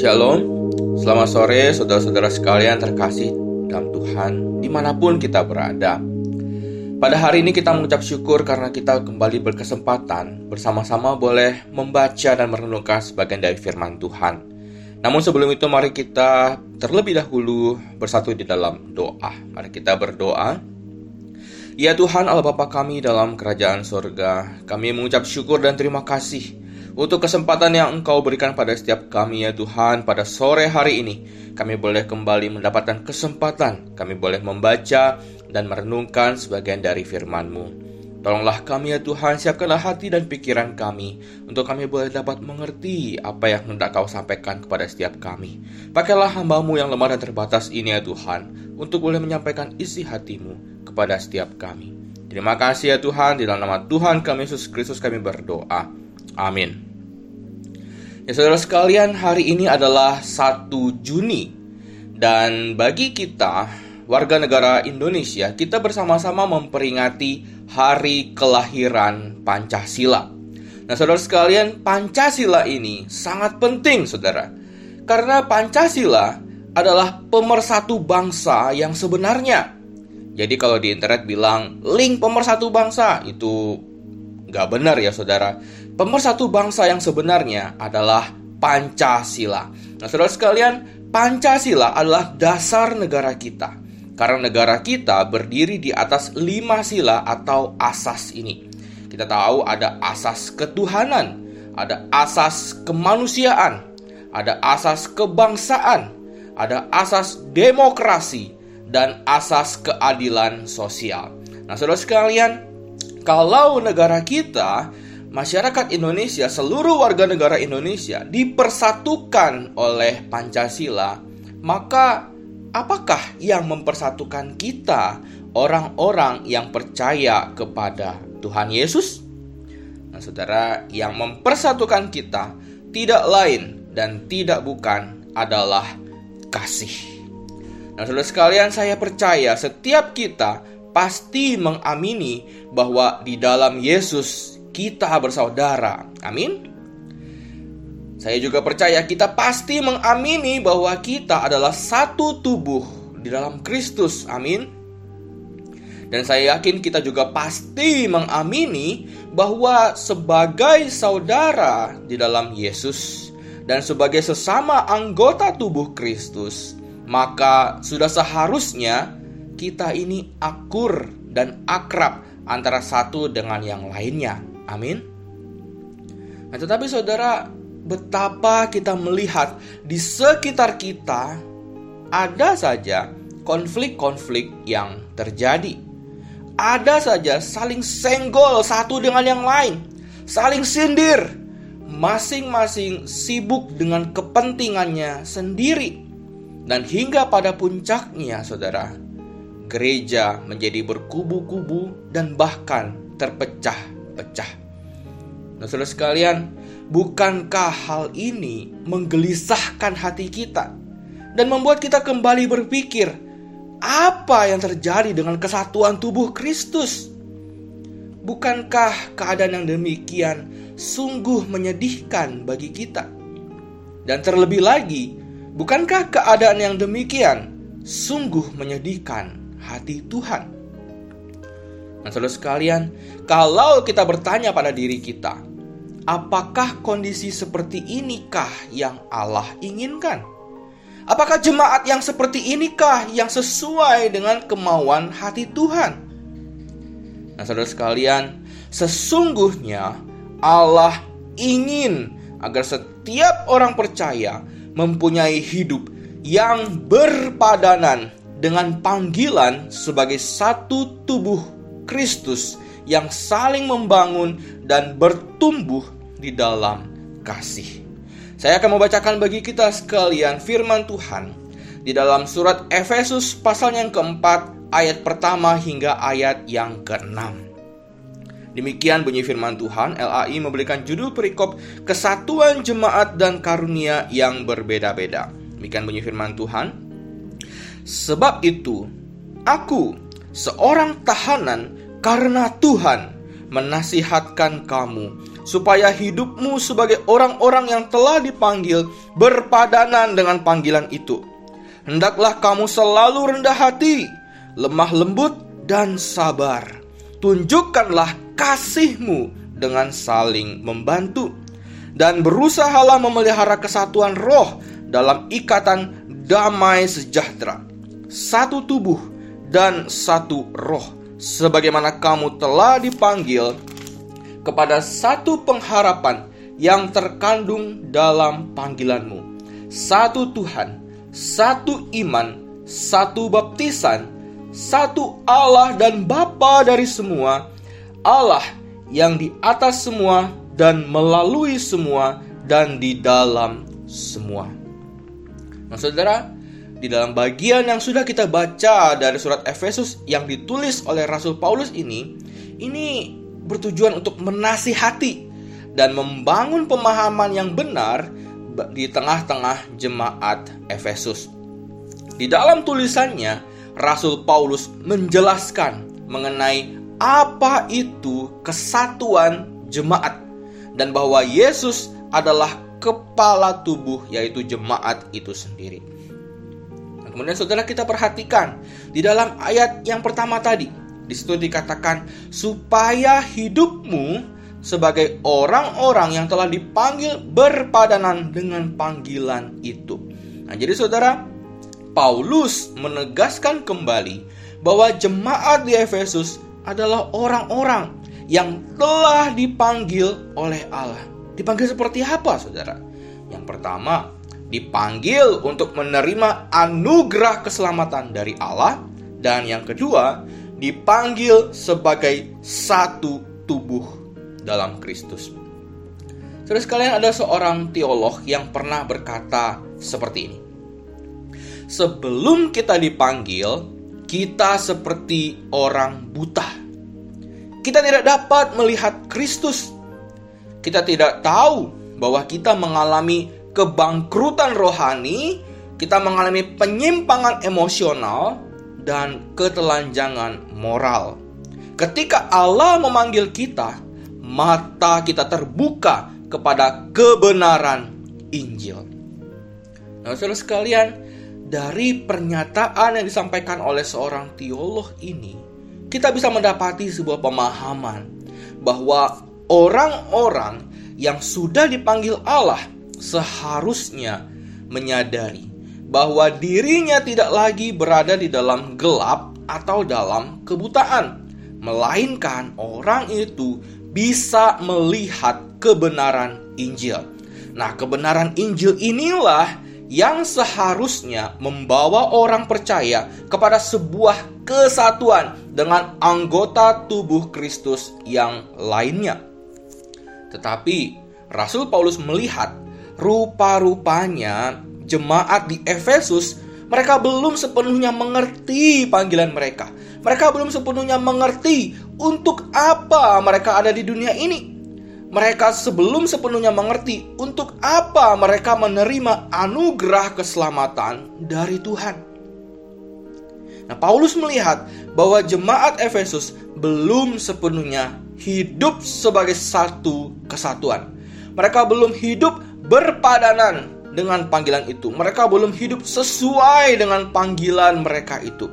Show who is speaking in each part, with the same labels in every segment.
Speaker 1: Shalom, selamat sore saudara-saudara sekalian terkasih dalam Tuhan di mana pun kita berada. Pada hari ini kita mengucap syukur karena kita kembali berkesempatan bersama-sama boleh membaca dan merenungkan sebagian dari firman Tuhan. Namun sebelum itu mari kita terlebih dahulu bersatu di dalam doa. Mari kita berdoa. Ya Tuhan Allah Bapa kami dalam kerajaan sorga, kami mengucap syukur dan terima kasih untuk kesempatan yang Engkau berikan pada setiap kami ya Tuhan pada sore hari ini. Kami boleh kembali mendapatkan kesempatan, kami boleh membaca dan merenungkan sebagian dari firman-Mu. Tolonglah kami ya Tuhan, siapkanlah hati dan pikiran kami untuk kami boleh dapat mengerti apa yang hendak Kau sampaikan kepada setiap kami. Pakailah hambamu yang lemah dan terbatas ini ya Tuhan, untuk boleh menyampaikan isi hatimu kepada setiap kami. Terima kasih ya Tuhan, di dalam nama Tuhan kami Yesus Kristus kami berdoa. Amin. Ya saudara sekalian, hari ini adalah 1 Juni dan bagi kita warga negara Indonesia, kita bersama-sama memperingati hari kelahiran Pancasila. Nah, saudara sekalian, Pancasila ini sangat penting, saudara. Karena Pancasila adalah pemersatu bangsa yang sebenarnya. Jadi kalau di internet bilang link pemersatu bangsa itu nggak benar ya saudara. Pemersatu bangsa yang sebenarnya adalah Pancasila. Nah, saudara sekalian, Pancasila adalah dasar negara kita. Karena negara kita berdiri di atas lima sila atau asas ini. Kita tahu ada asas ketuhanan, ada asas kemanusiaan, ada asas kebangsaan, ada asas demokrasi, dan asas keadilan sosial. Nah, saudara sekalian, kalau negara kita masyarakat Indonesia, seluruh warga negara Indonesia dipersatukan oleh Pancasila, maka apakah yang mempersatukan kita, orang-orang yang percaya kepada Tuhan Yesus? Nah, saudara, yang mempersatukan kita tidak lain dan tidak bukan adalah kasih. Nah, saudara sekalian, saya percaya setiap kita pasti mengamini bahwa di dalam Yesus kita bersaudara. Amin. Saya juga percaya kita pasti mengamini bahwa kita adalah satu tubuh di dalam Kristus. Amin. Dan saya yakin kita juga pasti mengamini bahwa sebagai saudara di dalam Yesus dan sebagai sesama anggota tubuh Kristus, maka sudah seharusnya kita ini akur dan akrab antara satu dengan yang lainnya. Amin. Nah, tetapi saudara, betapa kita melihat di sekitar kita ada saja konflik-konflik yang terjadi. Ada saja saling senggol satu dengan yang lain, saling sindir, masing-masing sibuk dengan kepentingannya sendiri. Dan hingga pada puncaknya, saudara, gereja menjadi berkubu-kubu dan bahkan terpecah-pecah. Nah, saudara sekalian, bukankah hal ini menggelisahkan hati kita dan membuat kita kembali berpikir, apa yang terjadi dengan kesatuan tubuh Kristus? Bukankah keadaan yang demikian sungguh menyedihkan bagi kita? Dan terlebih lagi, bukankah keadaan yang demikian sungguh menyedihkan hati Tuhan? Nah, saudara sekalian, kalau kita bertanya pada diri kita, Apakah kondisi seperti inikah yang Allah inginkan? Apakah jemaat yang seperti inikah yang sesuai dengan kemauan hati Tuhan? Nah, saudara sekalian, sesungguhnya Allah ingin agar setiap orang percaya mempunyai hidup yang berpadanan dengan panggilan sebagai satu tubuh Kristus yang saling membangun dan bertumbuh di dalam kasih. Saya akan membacakan bagi kita sekalian firman Tuhan di dalam surat Efesus pasal yang keempat ayat pertama hingga ayat yang keenam. Demikian bunyi firman Tuhan, LAI memberikan judul perikop kesatuan jemaat dan karunia yang berbeda-beda. Demikian bunyi firman Tuhan. Sebab itu, aku, seorang tahanan karena Tuhan menasihatkan kamu supaya hidupmu sebagai orang-orang yang telah dipanggil berpadanan dengan panggilan itu. Hendaklah kamu selalu rendah hati, lemah lembut, dan sabar. Tunjukkanlah kasihmu dengan saling membantu, dan berusahalah memelihara kesatuan roh dalam ikatan damai sejahtera, satu tubuh dan satu roh sebagaimana kamu telah dipanggil kepada satu pengharapan yang terkandung dalam panggilanmu. Satu Tuhan, satu iman, satu baptisan, satu Allah dan Bapa dari semua, Allah yang di atas semua dan melalui semua dan di dalam semua. Nah, saudara, di dalam bagian yang sudah kita baca dari surat Efesus yang ditulis oleh Rasul Paulus ini, ini bertujuan untuk menasihati dan membangun pemahaman yang benar di tengah-tengah jemaat Efesus. Di dalam tulisannya, Rasul Paulus menjelaskan mengenai apa itu kesatuan jemaat dan bahwa Yesus adalah kepala tubuh yaitu jemaat itu sendiri. Kemudian saudara kita perhatikan di dalam ayat yang pertama tadi. Di situ dikatakan supaya hidupmu sebagai orang-orang yang telah dipanggil berpadanan dengan panggilan itu. Nah, jadi saudara, Paulus menegaskan kembali bahwa jemaat di Efesus adalah orang-orang yang telah dipanggil oleh Allah. Dipanggil seperti apa, saudara? Yang pertama, dipanggil untuk menerima anugerah keselamatan dari Allah, dan yang kedua, dipanggil sebagai satu tubuh dalam Kristus. Saudara sekalian, ada seorang teolog yang pernah berkata seperti ini. Sebelum kita dipanggil, kita seperti orang buta. Kita tidak dapat melihat Kristus. Kita tidak tahu bahwa kita mengalami kebangkrutan rohani, kita mengalami penyimpangan emosional, dan ketelanjangan moral. Ketika Allah memanggil kita, mata kita terbuka kepada kebenaran Injil. Nah, saudara sekalian, dari pernyataan yang disampaikan oleh seorang teolog ini, kita bisa mendapati sebuah pemahaman bahwa orang-orang yang sudah dipanggil Allah seharusnya menyadari bahwa dirinya tidak lagi berada di dalam gelap atau dalam kebutaan, melainkan orang itu bisa melihat kebenaran Injil. Nah, kebenaran Injil inilah yang seharusnya membawa orang percaya kepada sebuah kesatuan dengan anggota tubuh Kristus yang lainnya. Tetapi Rasul Paulus melihat rupa-rupanya jemaat di Efesus mereka belum sepenuhnya mengerti panggilan mereka. Mereka belum sepenuhnya mengerti untuk apa mereka ada di dunia ini. Mereka sebelum sepenuhnya mengerti untuk apa mereka menerima anugerah keselamatan dari Tuhan. Nah, Paulus melihat bahwa jemaat Efesus belum sepenuhnya hidup sebagai satu kesatuan. Mereka belum hidup berpadanan dengan panggilan itu. Mereka belum hidup sesuai dengan panggilan mereka itu.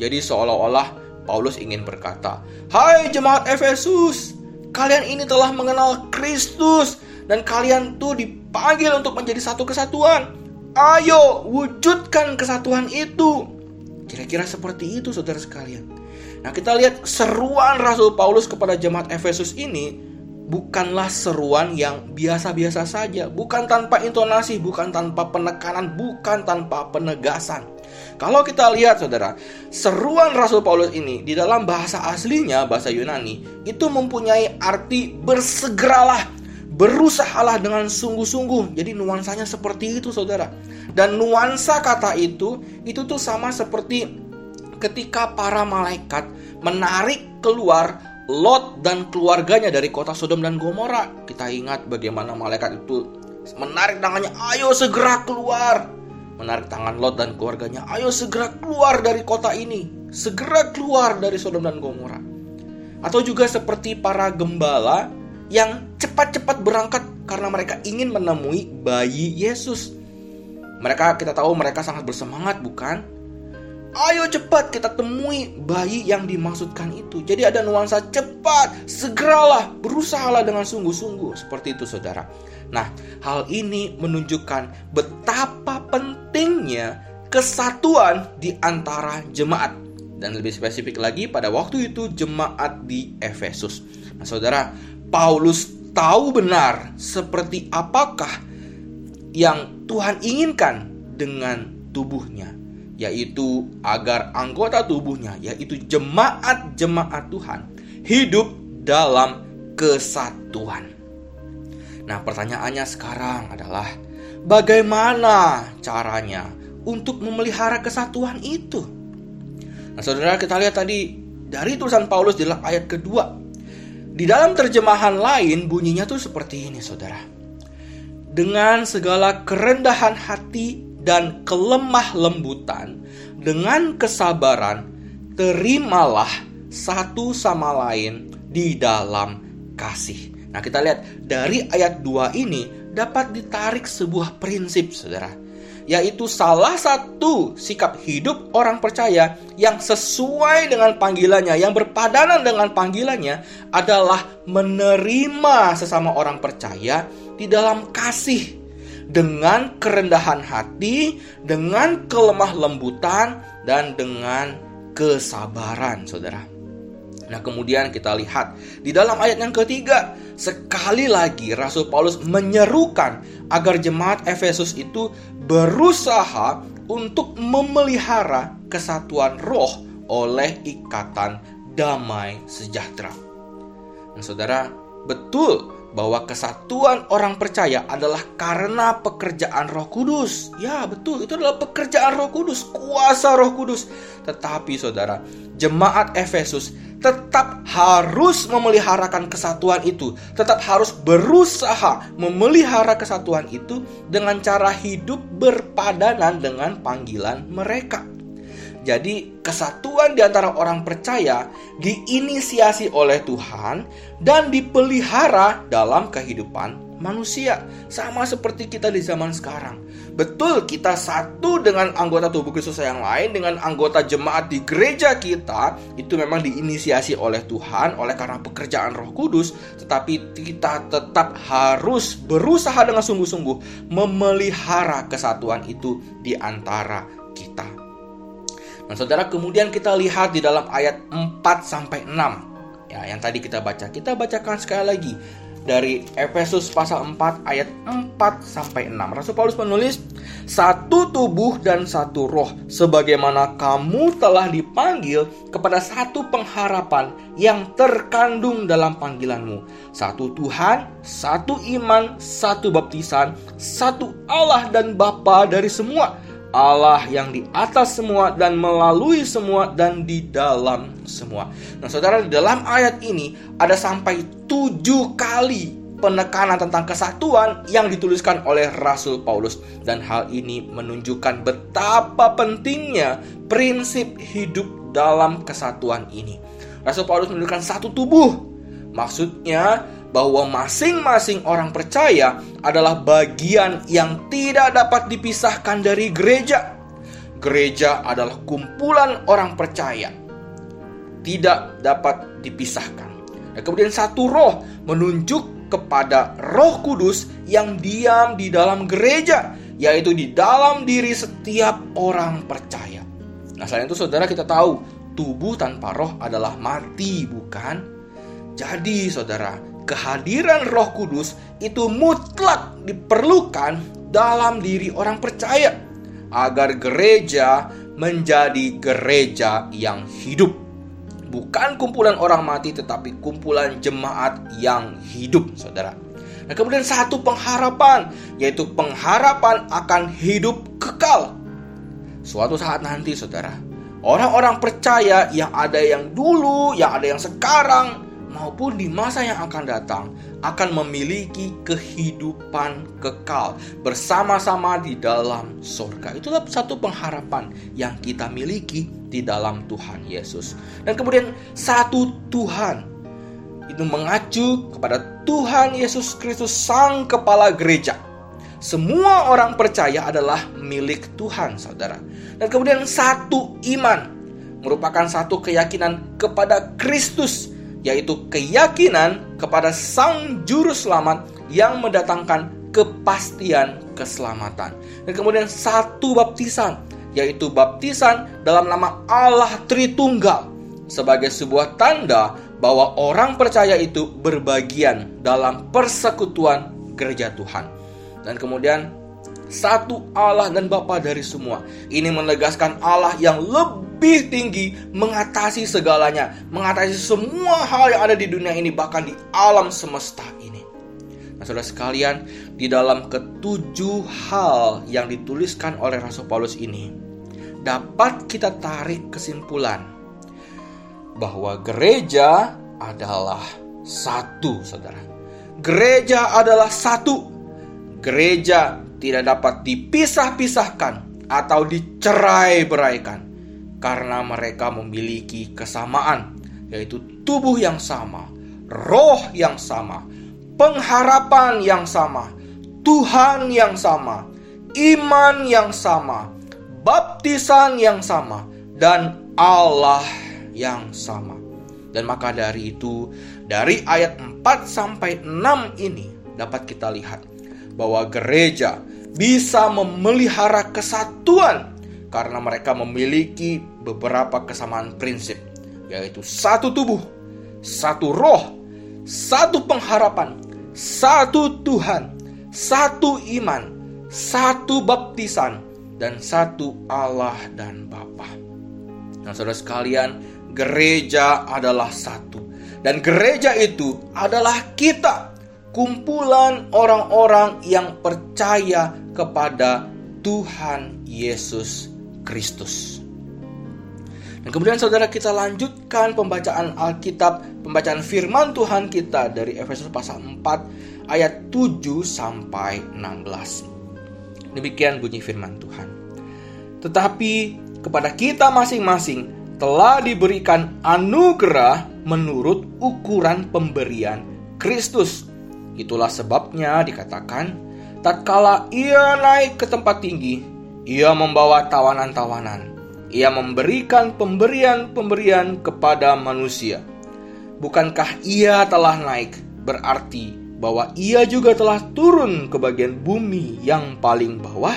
Speaker 1: Jadi seolah-olah Paulus ingin berkata, "Hai jemaat Efesus, kalian ini telah mengenal Kristus dan kalian tuh dipanggil untuk menjadi satu kesatuan. Ayo wujudkan kesatuan itu." Kira-kira seperti itu saudara sekalian. Nah, kita lihat seruan Rasul Paulus kepada jemaat Efesus ini bukanlah seruan yang biasa-biasa saja, bukan tanpa intonasi, bukan tanpa penekanan, bukan tanpa penegasan. Kalau kita lihat saudara, seruan Rasul Paulus ini di dalam bahasa aslinya, bahasa Yunani, itu mempunyai arti bersegeralah, berusahalah dengan sungguh-sungguh. Jadi nuansanya seperti itu saudara. Dan nuansa kata itu, itu tuh sama seperti ketika para malaikat menarik keluar Lot dan keluarganya dari kota Sodom dan Gomora. Kita ingat bagaimana malaikat itu menarik tangannya, ayo segera keluar. Menarik tangan Lot dan keluarganya, ayo segera keluar dari kota ini. Segera keluar dari Sodom dan Gomora. Atau juga seperti para gembala yang cepat-cepat berangkat karena mereka ingin menemui bayi Yesus. Mereka kita tahu mereka sangat bersemangat bukan? Ayo cepat kita temui bayi yang dimaksudkan itu. Jadi ada nuansa cepat, segeralah, berusahalah dengan sungguh-sungguh. Seperti itu saudara. Nah, hal ini menunjukkan betapa pentingnya kesatuan di antara jemaat. Dan lebih spesifik lagi pada waktu itu jemaat di Efesus. Nah saudara, Paulus tahu benar seperti apakah yang Tuhan inginkan dengan tubuhnya yaitu agar anggota tubuhnya, yaitu jemaat-jemaat Tuhan, hidup dalam kesatuan. Nah, pertanyaannya sekarang adalah bagaimana caranya untuk memelihara kesatuan itu? Nah, saudara, kita lihat tadi dari tulisan Paulus di ayat kedua. Di dalam terjemahan lain bunyinya tuh seperti ini, saudara. Dengan segala kerendahan hati dan kelemah lembutan, dengan kesabaran, terimalah satu sama lain di dalam kasih. Nah, kita lihat dari ayat 2 ini dapat ditarik sebuah prinsip, Saudara, yaitu salah satu sikap hidup orang percaya yang sesuai dengan panggilannya, yang berpadanan dengan panggilannya adalah menerima sesama orang percaya di dalam kasih dengan kerendahan hati, dengan kelemah lembutan, dan dengan kesabaran, saudara. Nah, kemudian kita lihat di dalam ayat yang ketiga, sekali lagi Rasul Paulus menyerukan agar jemaat Efesus itu berusaha untuk memelihara kesatuan roh oleh ikatan damai sejahtera. Nah, saudara, betul bahwa kesatuan orang percaya adalah karena pekerjaan Roh Kudus. Ya, betul, itu adalah pekerjaan Roh Kudus, kuasa Roh Kudus. Tetapi Saudara, jemaat Efesus tetap harus memeliharakan kesatuan itu, tetap harus berusaha memelihara kesatuan itu dengan cara hidup berpadanan dengan panggilan mereka. Jadi, kesatuan di antara orang percaya diinisiasi oleh Tuhan dan dipelihara dalam kehidupan manusia, sama seperti kita di zaman sekarang. Betul, kita satu dengan anggota tubuh Kristus yang lain, dengan anggota jemaat di gereja kita, itu memang diinisiasi oleh Tuhan, oleh karena pekerjaan Roh Kudus, tetapi kita tetap harus berusaha dengan sungguh-sungguh memelihara kesatuan itu di antara kita. Nah, Saudara, kemudian kita lihat di dalam ayat 4 sampai 6. Ya, yang tadi kita baca. Kita bacakan sekali lagi dari Efesus pasal 4 ayat 4 sampai 6. Rasul Paulus menulis, "Satu tubuh dan satu roh, sebagaimana kamu telah dipanggil kepada satu pengharapan yang terkandung dalam panggilanmu. Satu Tuhan, satu iman, satu baptisan, satu Allah dan Bapa dari semua." Allah yang di atas semua dan melalui semua dan di dalam semua. Nah saudara di dalam ayat ini ada sampai tujuh kali penekanan tentang kesatuan yang dituliskan oleh Rasul Paulus dan hal ini menunjukkan betapa pentingnya prinsip hidup dalam kesatuan ini. Rasul Paulus menunjukkan satu tubuh. Maksudnya bahwa masing-masing orang percaya adalah bagian yang tidak dapat dipisahkan dari gereja. Gereja adalah kumpulan orang percaya, tidak dapat dipisahkan. Dan kemudian satu roh menunjuk kepada Roh Kudus yang diam di dalam gereja, yaitu di dalam diri setiap orang percaya. Nah, selain itu saudara kita tahu tubuh tanpa roh adalah mati, bukan? Jadi, saudara, kehadiran Roh Kudus itu mutlak diperlukan dalam diri orang percaya agar gereja menjadi gereja yang hidup. Bukan kumpulan orang mati tetapi kumpulan jemaat yang hidup, Saudara. Nah, kemudian satu pengharapan yaitu pengharapan akan hidup kekal. Suatu saat nanti, Saudara, orang-orang percaya yang ada yang dulu, yang ada yang sekarang, maupun di masa yang akan datang akan memiliki kehidupan kekal bersama-sama di dalam surga. Itulah satu pengharapan yang kita miliki di dalam Tuhan Yesus. Dan kemudian satu Tuhan. itu mengacu kepada Tuhan Yesus Kristus Sang Kepala Gereja. Semua orang percaya adalah milik Tuhan, saudara. Dan kemudian satu iman merupakan satu keyakinan kepada Kristus, yaitu keyakinan kepada Sang Juru Selamat yang mendatangkan kepastian keselamatan. Dan kemudian satu baptisan, yaitu baptisan dalam nama Allah Tritunggal sebagai sebuah tanda bahwa orang percaya itu berbagian dalam persekutuan gereja Tuhan. Dan kemudian satu Allah dan Bapa dari semua. Ini menegaskan Allah yang lebih tinggi mengatasi segalanya, mengatasi semua hal yang ada di dunia ini bahkan di alam semesta ini. Nah, Saudara sekalian, di dalam ketujuh hal yang dituliskan oleh Rasul Paulus ini dapat kita tarik kesimpulan bahwa gereja adalah satu, saudara. Gereja adalah satu. Gereja tidak dapat dipisah-pisahkan atau dicerai-beraikan karena mereka memiliki kesamaan, yaitu tubuh yang sama, roh yang sama, pengharapan yang sama, Tuhan yang sama, iman yang sama, baptisan yang sama, dan Allah yang sama. Dan maka dari itu, dari ayat 4 sampai 6 ini dapat kita lihat bahwa gereja bisa memelihara kesatuan karena mereka memiliki beberapa kesamaan prinsip, yaitu satu tubuh, satu roh, satu pengharapan, satu Tuhan, satu iman, satu baptisan, dan satu Allah dan Bapa. Nah, saudara sekalian, gereja adalah satu. Dan gereja itu adalah kita, kumpulan orang-orang yang percaya kepada Tuhan Yesus Kristus. Dan kemudian saudara kita lanjutkan pembacaan Alkitab, pembacaan firman Tuhan kita dari Efesus pasal 4 ayat 7 sampai 16. Demikian bunyi firman Tuhan. Tetapi kepada kita masing-masing telah diberikan anugerah menurut ukuran pemberian Kristus. Itulah sebabnya dikatakan, tatkala ia naik ke tempat tinggi, ia membawa tawanan-tawanan. Ia memberikan pemberian-pemberian kepada manusia. Bukankah ia telah naik berarti bahwa ia juga telah turun ke bagian bumi yang paling bawah?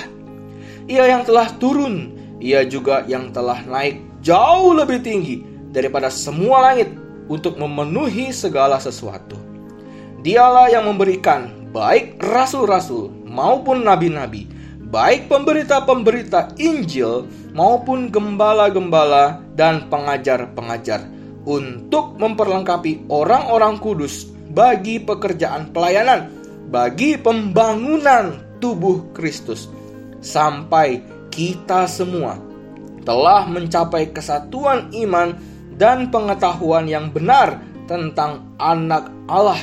Speaker 1: Ia yang telah turun, ia juga yang telah naik jauh lebih tinggi daripada semua langit untuk memenuhi segala sesuatu. Dialah yang memberikan baik rasul-rasul maupun nabi-nabi, baik pemberita-pemberita Injil maupun gembala-gembala dan pengajar-pengajar untuk memperlengkapi orang-orang kudus bagi pekerjaan pelayanan, bagi pembangunan tubuh Kristus. Sampai kita semua telah mencapai kesatuan iman dan pengetahuan yang benar tentang anak Allah,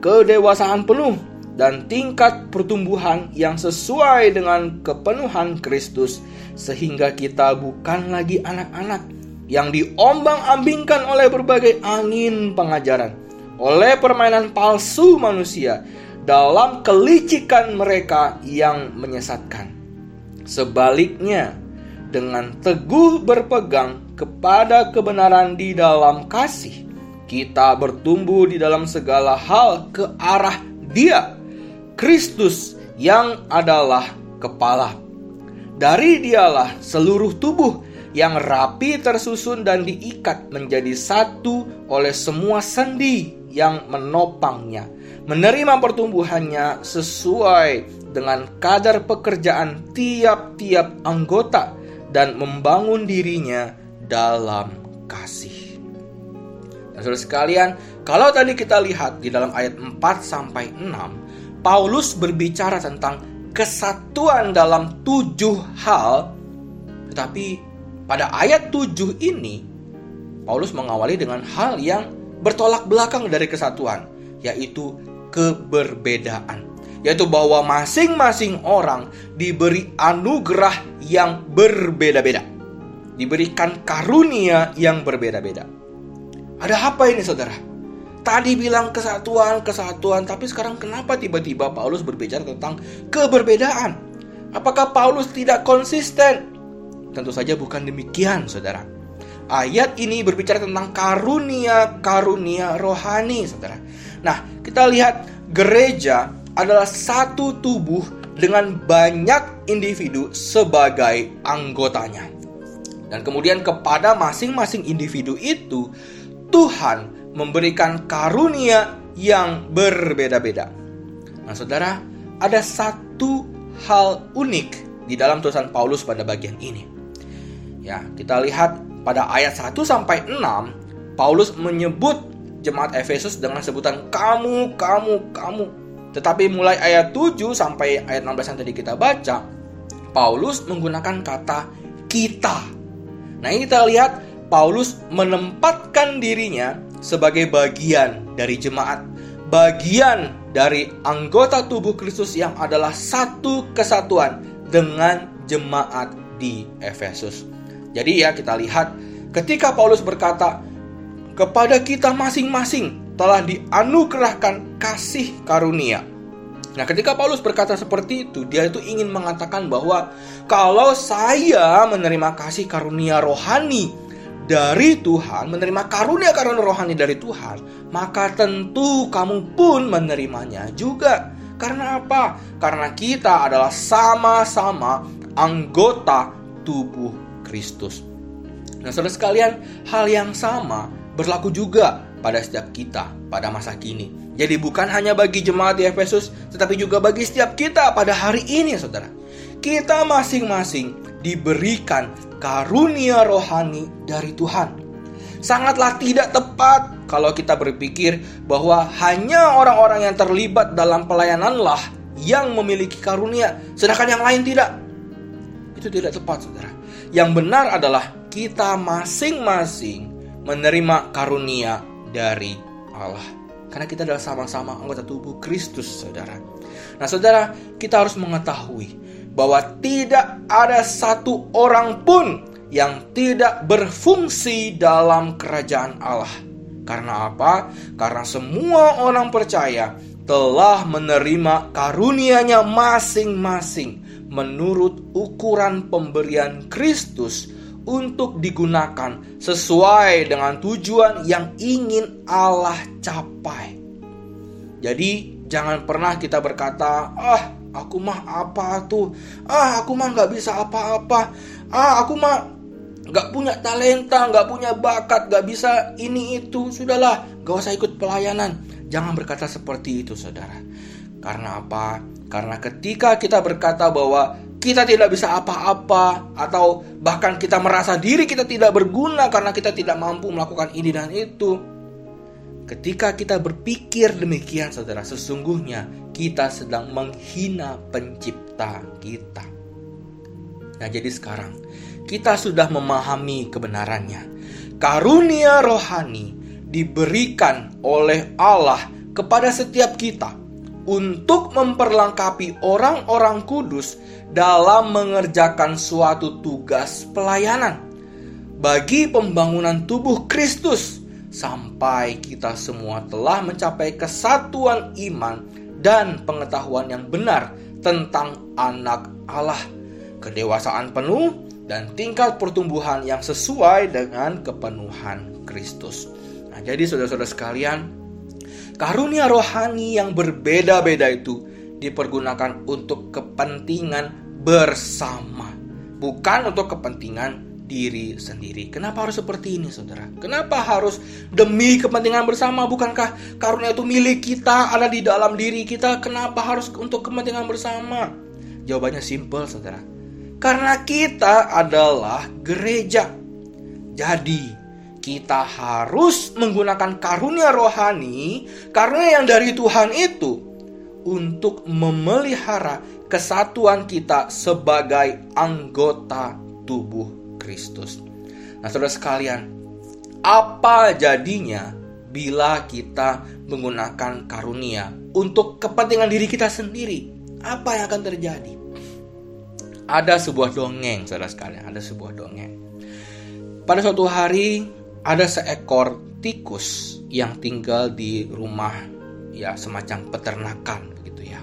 Speaker 1: kedewasaan penuh dan tingkat pertumbuhan yang sesuai dengan kepenuhan Kristus sehingga kita bukan lagi anak-anak yang diombang-ambingkan oleh berbagai angin pengajaran, oleh permainan palsu manusia dalam kelicikan mereka yang menyesatkan. Sebaliknya, dengan teguh berpegang kepada kebenaran di dalam kasih, kita bertumbuh di dalam segala hal ke arah Dia, Kristus yang adalah kepala. Dari Dialah seluruh tubuh yang rapi tersusun dan diikat menjadi satu oleh semua sendi yang menopangnya, menerima pertumbuhannya sesuai dengan kadar pekerjaan tiap-tiap anggota dan membangun dirinya dalam kasih. Dan saudara sekalian, kalau tadi kita lihat di dalam ayat 4 sampai 6, Paulus berbicara tentang kesatuan dalam tujuh hal, tetapi pada ayat 7 ini, Paulus mengawali dengan hal yang bertolak belakang dari kesatuan, yaitu keberbedaan yaitu bahwa masing-masing orang diberi anugerah yang berbeda-beda. Diberikan karunia yang berbeda-beda. Ada apa ini saudara? Tadi bilang kesatuan, kesatuan, tapi sekarang kenapa tiba-tiba Paulus berbicara tentang keberbedaan? Apakah Paulus tidak konsisten? Tentu saja bukan demikian, saudara. Ayat ini berbicara tentang karunia-karunia rohani, saudara. Nah, kita lihat gereja adalah satu tubuh dengan banyak individu sebagai anggotanya. Dan kemudian kepada masing-masing individu itu, Tuhan memberikan karunia yang berbeda-beda. Nah, saudara, ada satu hal unik di dalam tulisan Paulus pada bagian ini. Ya, kita lihat pada ayat 1 sampai 6, Paulus menyebut jemaat Efesus dengan sebutan kamu, kamu, kamu. Tetapi mulai ayat 7 sampai ayat 16 yang tadi kita baca, Paulus menggunakan kata kita. Nah, ini kita lihat Paulus menempatkan dirinya sebagai bagian dari jemaat, bagian dari anggota tubuh Kristus yang adalah satu kesatuan dengan jemaat di Efesus. Jadi ya kita lihat ketika Paulus berkata kepada kita masing-masing telah dianugerahkan kasih karunia. Nah, ketika Paulus berkata seperti itu, dia itu ingin mengatakan bahwa kalau saya menerima kasih karunia rohani dari Tuhan, menerima karunia-karunia rohani dari Tuhan, maka tentu kamu pun menerimanya juga. Karena apa? Karena kita adalah sama-sama anggota tubuh Kristus. Nah, saudara sekalian, hal yang sama berlaku juga pada setiap kita pada masa kini. Jadi bukan hanya bagi jemaat di Efesus, tetapi juga bagi setiap kita pada hari ini, saudara. Kita masing-masing diberikan karunia rohani dari Tuhan. Sangatlah tidak tepat kalau kita berpikir bahwa hanya orang-orang yang terlibat dalam pelayananlah yang memiliki karunia, sedangkan yang lain tidak. Itu tidak tepat, saudara. Yang benar adalah kita masing-masing menerima karunia dari Allah. Karena kita adalah sama-sama anggota tubuh Kristus, saudara. Nah, saudara, kita harus mengetahui bahwa tidak ada satu orang pun yang tidak berfungsi dalam kerajaan Allah. Karena apa? Karena semua orang percaya telah menerima karunia-Nya masing-masing menurut ukuran pemberian Kristus untuk digunakan sesuai dengan tujuan yang ingin Allah capai. Jadi, jangan pernah kita berkata, "Ah, Aku mah apa tuh? Ah, aku mah nggak bisa apa-apa. Ah, aku mah nggak punya talenta, nggak punya bakat, nggak bisa ini itu. Sudahlah, gak usah ikut pelayanan. Jangan berkata seperti itu, saudara. Karena apa? Karena ketika kita berkata bahwa kita tidak bisa apa-apa atau bahkan kita merasa diri kita tidak berguna karena kita tidak mampu melakukan ini dan itu. Ketika kita berpikir demikian, saudara, sesungguhnya kita sedang menghina pencipta kita. Nah, jadi sekarang kita sudah memahami kebenarannya. Karunia rohani diberikan oleh Allah kepada setiap kita untuk memperlengkapi orang-orang kudus dalam mengerjakan suatu tugas pelayanan bagi pembangunan tubuh Kristus sampai kita semua telah mencapai kesatuan iman dan pengetahuan yang benar tentang anak Allah, kedewasaan penuh, dan tingkat pertumbuhan yang sesuai dengan kepenuhan Kristus. Nah, jadi saudara-saudara sekalian, karunia rohani yang berbeda-beda itu dipergunakan untuk kepentingan bersama, bukan untuk kepentingan diri sendiri. Kenapa harus seperti ini, saudara? Kenapa harus demi kepentingan bersama? Bukankah karunia itu milik kita, ada di dalam diri kita? Kenapa harus untuk kepentingan bersama? Jawabannya simpel, saudara. Karena kita adalah gereja. Jadi, kita harus menggunakan karunia rohani, karunia yang dari Tuhan itu, untuk memelihara kesatuan kita sebagai anggota tubuh Kristus. Nah, saudara sekalian, apa jadinya bila kita menggunakan karunia untuk kepentingan diri kita sendiri? Apa yang akan terjadi? Ada sebuah dongeng, saudara sekalian, ada sebuah dongeng. Pada suatu hari, ada seekor tikus yang tinggal di rumah ya semacam peternakan begitu ya.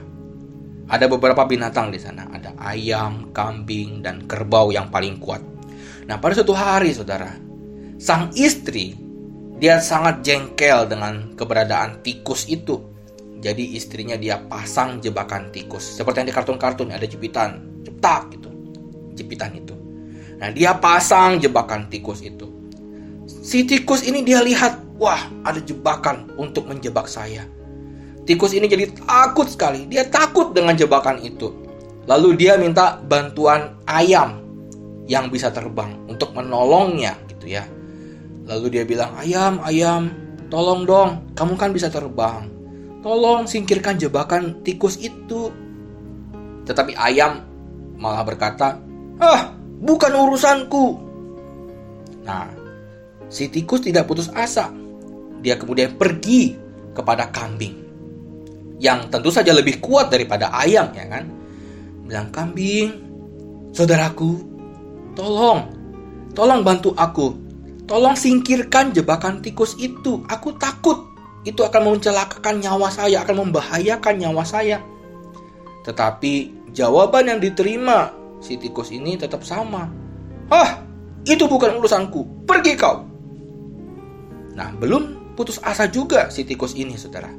Speaker 1: Ada beberapa binatang di sana, ada ayam, kambing, dan kerbau yang paling kuat. Nah, pada suatu hari, saudara, sang istri dia sangat jengkel dengan keberadaan tikus itu. Jadi istrinya dia pasang jebakan tikus. Seperti yang di kartun-kartun ada jepitan, cetak gitu. Jepitan itu. Nah, dia pasang jebakan tikus itu. Si tikus ini dia lihat, wah, ada jebakan untuk menjebak saya. Tikus ini jadi takut sekali. Dia takut dengan jebakan itu. Lalu dia minta bantuan ayam yang bisa terbang untuk menolongnya gitu ya. Lalu dia bilang, "Ayam, ayam, tolong dong, kamu kan bisa terbang. Tolong singkirkan jebakan tikus itu." Tetapi ayam malah berkata, "Ah, bukan urusanku." Nah, si tikus tidak putus asa. Dia kemudian pergi kepada kambing yang tentu saja lebih kuat daripada ayam ya kan. Bilang kambing, saudaraku, tolong, tolong bantu aku. Tolong singkirkan jebakan tikus itu. Aku takut itu akan mencelakakan nyawa saya, akan membahayakan nyawa saya. Tetapi jawaban yang diterima si tikus ini tetap sama. Ah, itu bukan urusanku. Pergi kau. Nah, belum putus asa juga si tikus ini, saudara.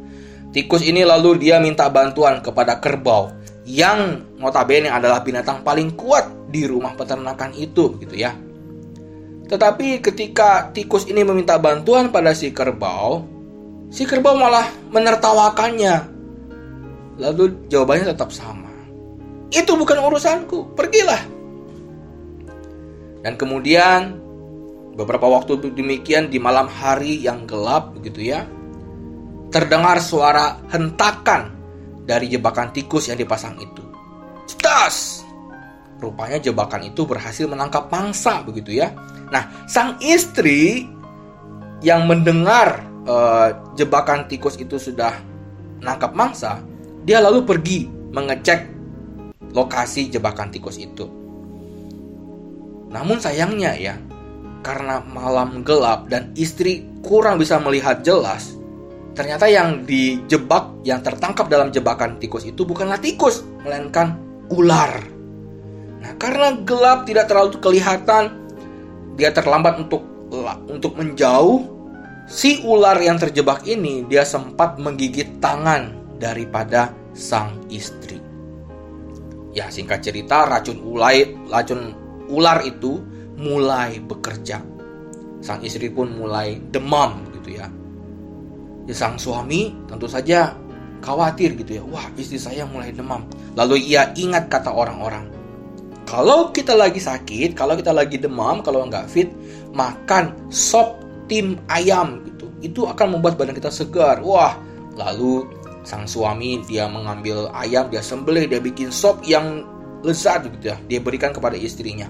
Speaker 1: Tikus ini lalu dia minta bantuan kepada kerbau yang notabene adalah binatang paling kuat di rumah peternakan itu gitu ya. Tetapi ketika tikus ini meminta bantuan pada si kerbau, si kerbau malah menertawakannya. Lalu jawabannya tetap sama. Itu bukan urusanku, pergilah. Dan kemudian beberapa waktu demikian di malam hari yang gelap begitu ya terdengar suara hentakan dari jebakan tikus yang dipasang itu. Cetas! Rupanya jebakan itu berhasil menangkap mangsa begitu ya. Nah, sang istri yang mendengar uh, jebakan tikus itu sudah menangkap mangsa, dia lalu pergi mengecek lokasi jebakan tikus itu. Namun sayangnya ya, karena malam gelap dan istri kurang bisa melihat jelas, Ternyata yang dijebak, yang tertangkap dalam jebakan tikus itu bukanlah tikus, melainkan ular. Nah, karena gelap tidak terlalu kelihatan, dia terlambat untuk untuk menjauh. Si ular yang terjebak ini dia sempat menggigit tangan daripada sang istri. Ya, singkat cerita, racun ulai, racun ular itu mulai bekerja. Sang istri pun mulai demam gitu ya ya sang suami tentu saja khawatir gitu ya. Wah, istri saya mulai demam. Lalu ia ingat kata orang-orang. Kalau kita lagi sakit, kalau kita lagi demam, kalau nggak fit, makan sop tim ayam gitu. Itu akan membuat badan kita segar. Wah, lalu sang suami dia mengambil ayam, dia sembelih, dia bikin sop yang lezat gitu ya. Dia berikan kepada istrinya.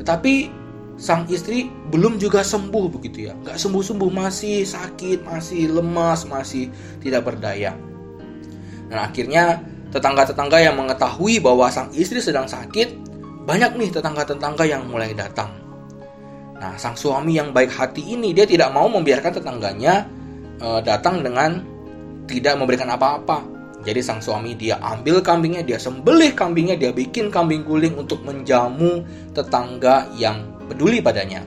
Speaker 1: Tetapi sang istri belum juga sembuh begitu ya nggak sembuh sembuh masih sakit masih lemas masih tidak berdaya dan akhirnya tetangga-tetangga yang mengetahui bahwa sang istri sedang sakit banyak nih tetangga-tetangga yang mulai datang. Nah sang suami yang baik hati ini dia tidak mau membiarkan tetangganya e, datang dengan tidak memberikan apa-apa. Jadi sang suami dia ambil kambingnya, dia sembelih kambingnya, dia bikin kambing guling untuk menjamu tetangga yang peduli padanya.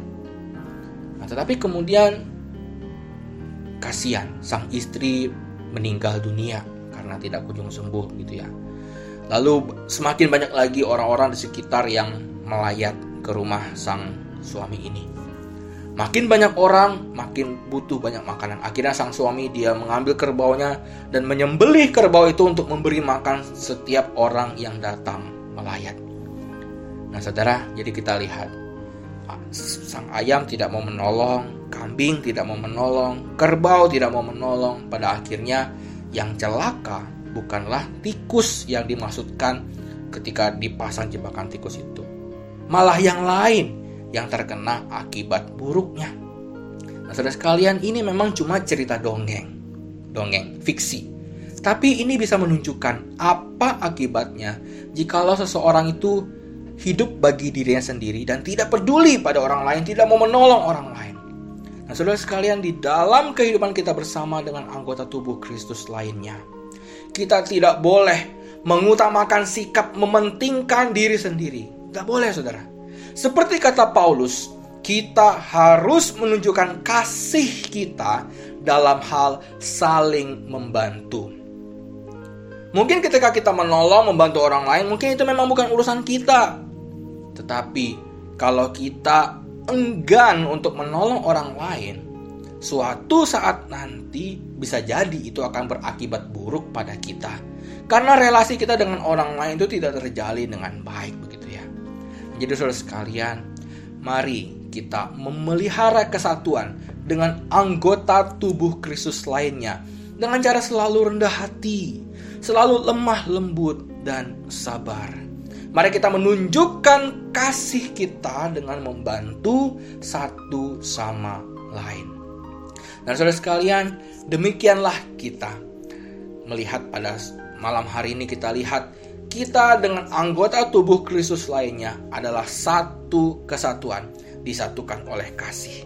Speaker 1: Nah, tetapi kemudian kasihan sang istri meninggal dunia karena tidak kunjung sembuh gitu ya. Lalu semakin banyak lagi orang-orang di sekitar yang melayat ke rumah sang suami ini. Makin banyak orang, makin butuh banyak makanan. Akhirnya sang suami dia mengambil kerbaunya dan menyembelih kerbau itu untuk memberi makan setiap orang yang datang melayat. Nah, saudara, jadi kita lihat sang ayam tidak mau menolong, kambing tidak mau menolong, kerbau tidak mau menolong. Pada akhirnya yang celaka bukanlah tikus yang dimaksudkan ketika dipasang jebakan tikus itu. Malah yang lain yang terkena akibat buruknya. Nah, saudara sekalian, ini memang cuma cerita dongeng. Dongeng, fiksi. Tapi ini bisa menunjukkan apa akibatnya jikalau seseorang itu hidup bagi dirinya sendiri dan tidak peduli pada orang lain, tidak mau menolong orang lain. Nah, saudara sekalian, di dalam kehidupan kita bersama dengan anggota tubuh Kristus lainnya, kita tidak boleh mengutamakan sikap mementingkan diri sendiri. Tidak boleh, saudara. Seperti kata Paulus, kita harus menunjukkan kasih kita dalam hal saling membantu. Mungkin ketika kita menolong, membantu orang lain, mungkin itu memang bukan urusan kita. Tetapi kalau kita enggan untuk menolong orang lain, suatu saat nanti bisa jadi itu akan berakibat buruk pada kita. Karena relasi kita dengan orang lain itu tidak terjalin dengan baik begitu ya. Jadi saudara sekalian, mari kita memelihara kesatuan dengan anggota tubuh Kristus lainnya dengan cara selalu rendah hati, selalu lemah lembut dan sabar. Mari kita menunjukkan kasih kita dengan membantu satu sama lain. Dan saudara sekalian, demikianlah kita melihat pada malam hari ini kita lihat kita dengan anggota tubuh Kristus lainnya adalah satu kesatuan, disatukan oleh kasih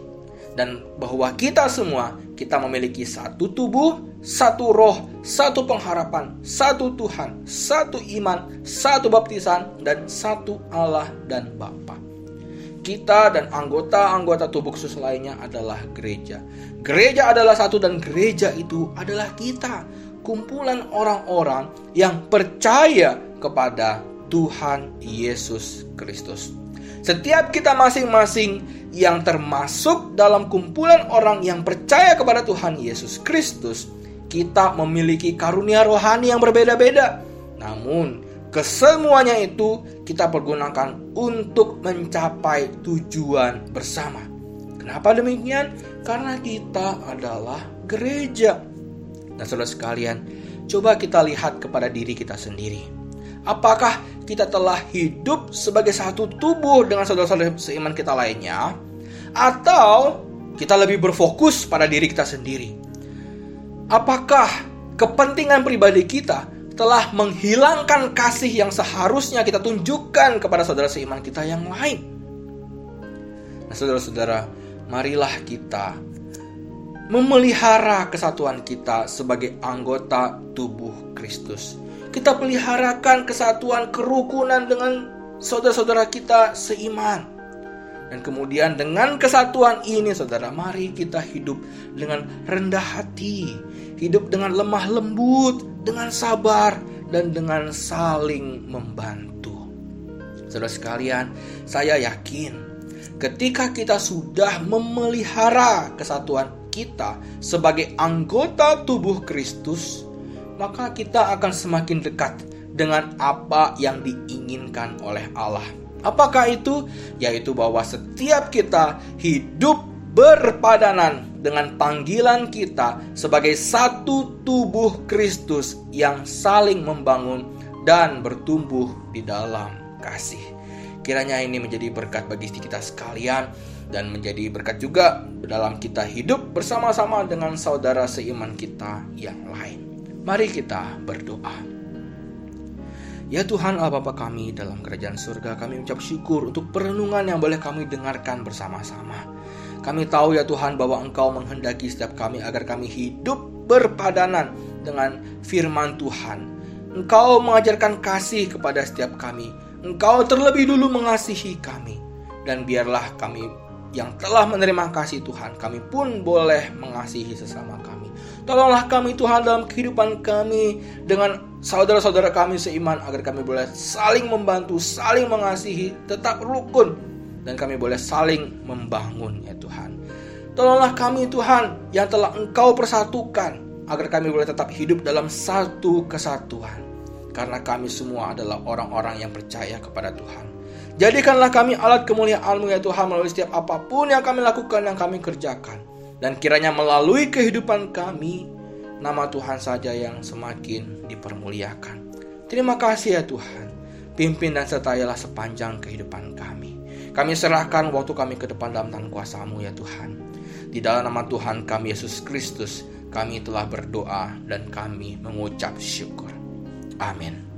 Speaker 1: dan bahwa kita semua kita memiliki satu tubuh, satu roh, satu pengharapan, satu Tuhan, satu iman, satu baptisan dan satu Allah dan Bapa. Kita dan anggota-anggota tubuh khusus lainnya adalah gereja. Gereja adalah satu dan gereja itu adalah kita, kumpulan orang-orang yang percaya kepada Tuhan Yesus Kristus. Setiap kita masing-masing yang termasuk dalam kumpulan orang yang percaya kepada Tuhan Yesus Kristus, kita memiliki karunia rohani yang berbeda-beda. Namun, kesemuanya itu kita pergunakan untuk mencapai tujuan bersama. Kenapa demikian? Karena kita adalah gereja. Nah, saudara sekalian, coba kita lihat kepada diri kita sendiri. Apakah kita telah hidup sebagai satu tubuh dengan saudara-saudara seiman kita lainnya, atau kita lebih berfokus pada diri kita sendiri. Apakah kepentingan pribadi kita telah menghilangkan kasih yang seharusnya kita tunjukkan kepada saudara seiman kita yang lain? Nah, saudara-saudara, marilah kita memelihara kesatuan kita sebagai anggota tubuh Kristus kita peliharakan kesatuan kerukunan dengan saudara-saudara kita seiman. Dan kemudian dengan kesatuan ini saudara, mari kita hidup dengan rendah hati, hidup dengan lemah lembut, dengan sabar, dan dengan saling membantu. Saudara sekalian, saya yakin ketika kita sudah memelihara kesatuan kita sebagai anggota tubuh Kristus, maka kita akan semakin dekat dengan apa yang diinginkan oleh Allah. Apakah itu? Yaitu bahwa setiap kita hidup berpadanan dengan panggilan kita sebagai satu tubuh Kristus yang saling membangun dan bertumbuh di dalam kasih. Kiranya ini menjadi berkat bagi kita sekalian dan menjadi berkat juga dalam kita hidup bersama-sama dengan saudara seiman kita yang lain. Mari kita berdoa. Ya Tuhan Allah Bapa kami dalam kerajaan surga kami ucap syukur untuk perenungan yang boleh kami dengarkan bersama-sama. Kami tahu ya Tuhan bahwa Engkau menghendaki setiap kami agar kami hidup berpadanan dengan firman Tuhan. Engkau mengajarkan kasih kepada setiap kami. Engkau terlebih dulu mengasihi kami. Dan biarlah kami yang telah menerima kasih Tuhan, kami pun boleh mengasihi sesama kami. Tolonglah kami Tuhan dalam kehidupan kami dengan saudara-saudara kami seiman agar kami boleh saling membantu, saling mengasihi, tetap rukun dan kami boleh saling membangun ya Tuhan. Tolonglah kami Tuhan yang telah Engkau persatukan agar kami boleh tetap hidup dalam satu kesatuan. Karena kami semua adalah orang-orang yang percaya kepada Tuhan. Jadikanlah kami alat kemuliaan-Mu ya Tuhan melalui setiap apa pun yang kami lakukan, yang kami kerjakan. Dan kiranya melalui kehidupan kami, nama Tuhan saja yang semakin dipermuliakan. Terima kasih ya Tuhan. Pimpin dan sertailah sepanjang kehidupan kami. Kami serahkan waktu kami ke depan dalam tangan kuasamu ya Tuhan. Di dalam nama Tuhan kami Yesus Kristus, kami telah berdoa dan kami mengucap syukur. Amin.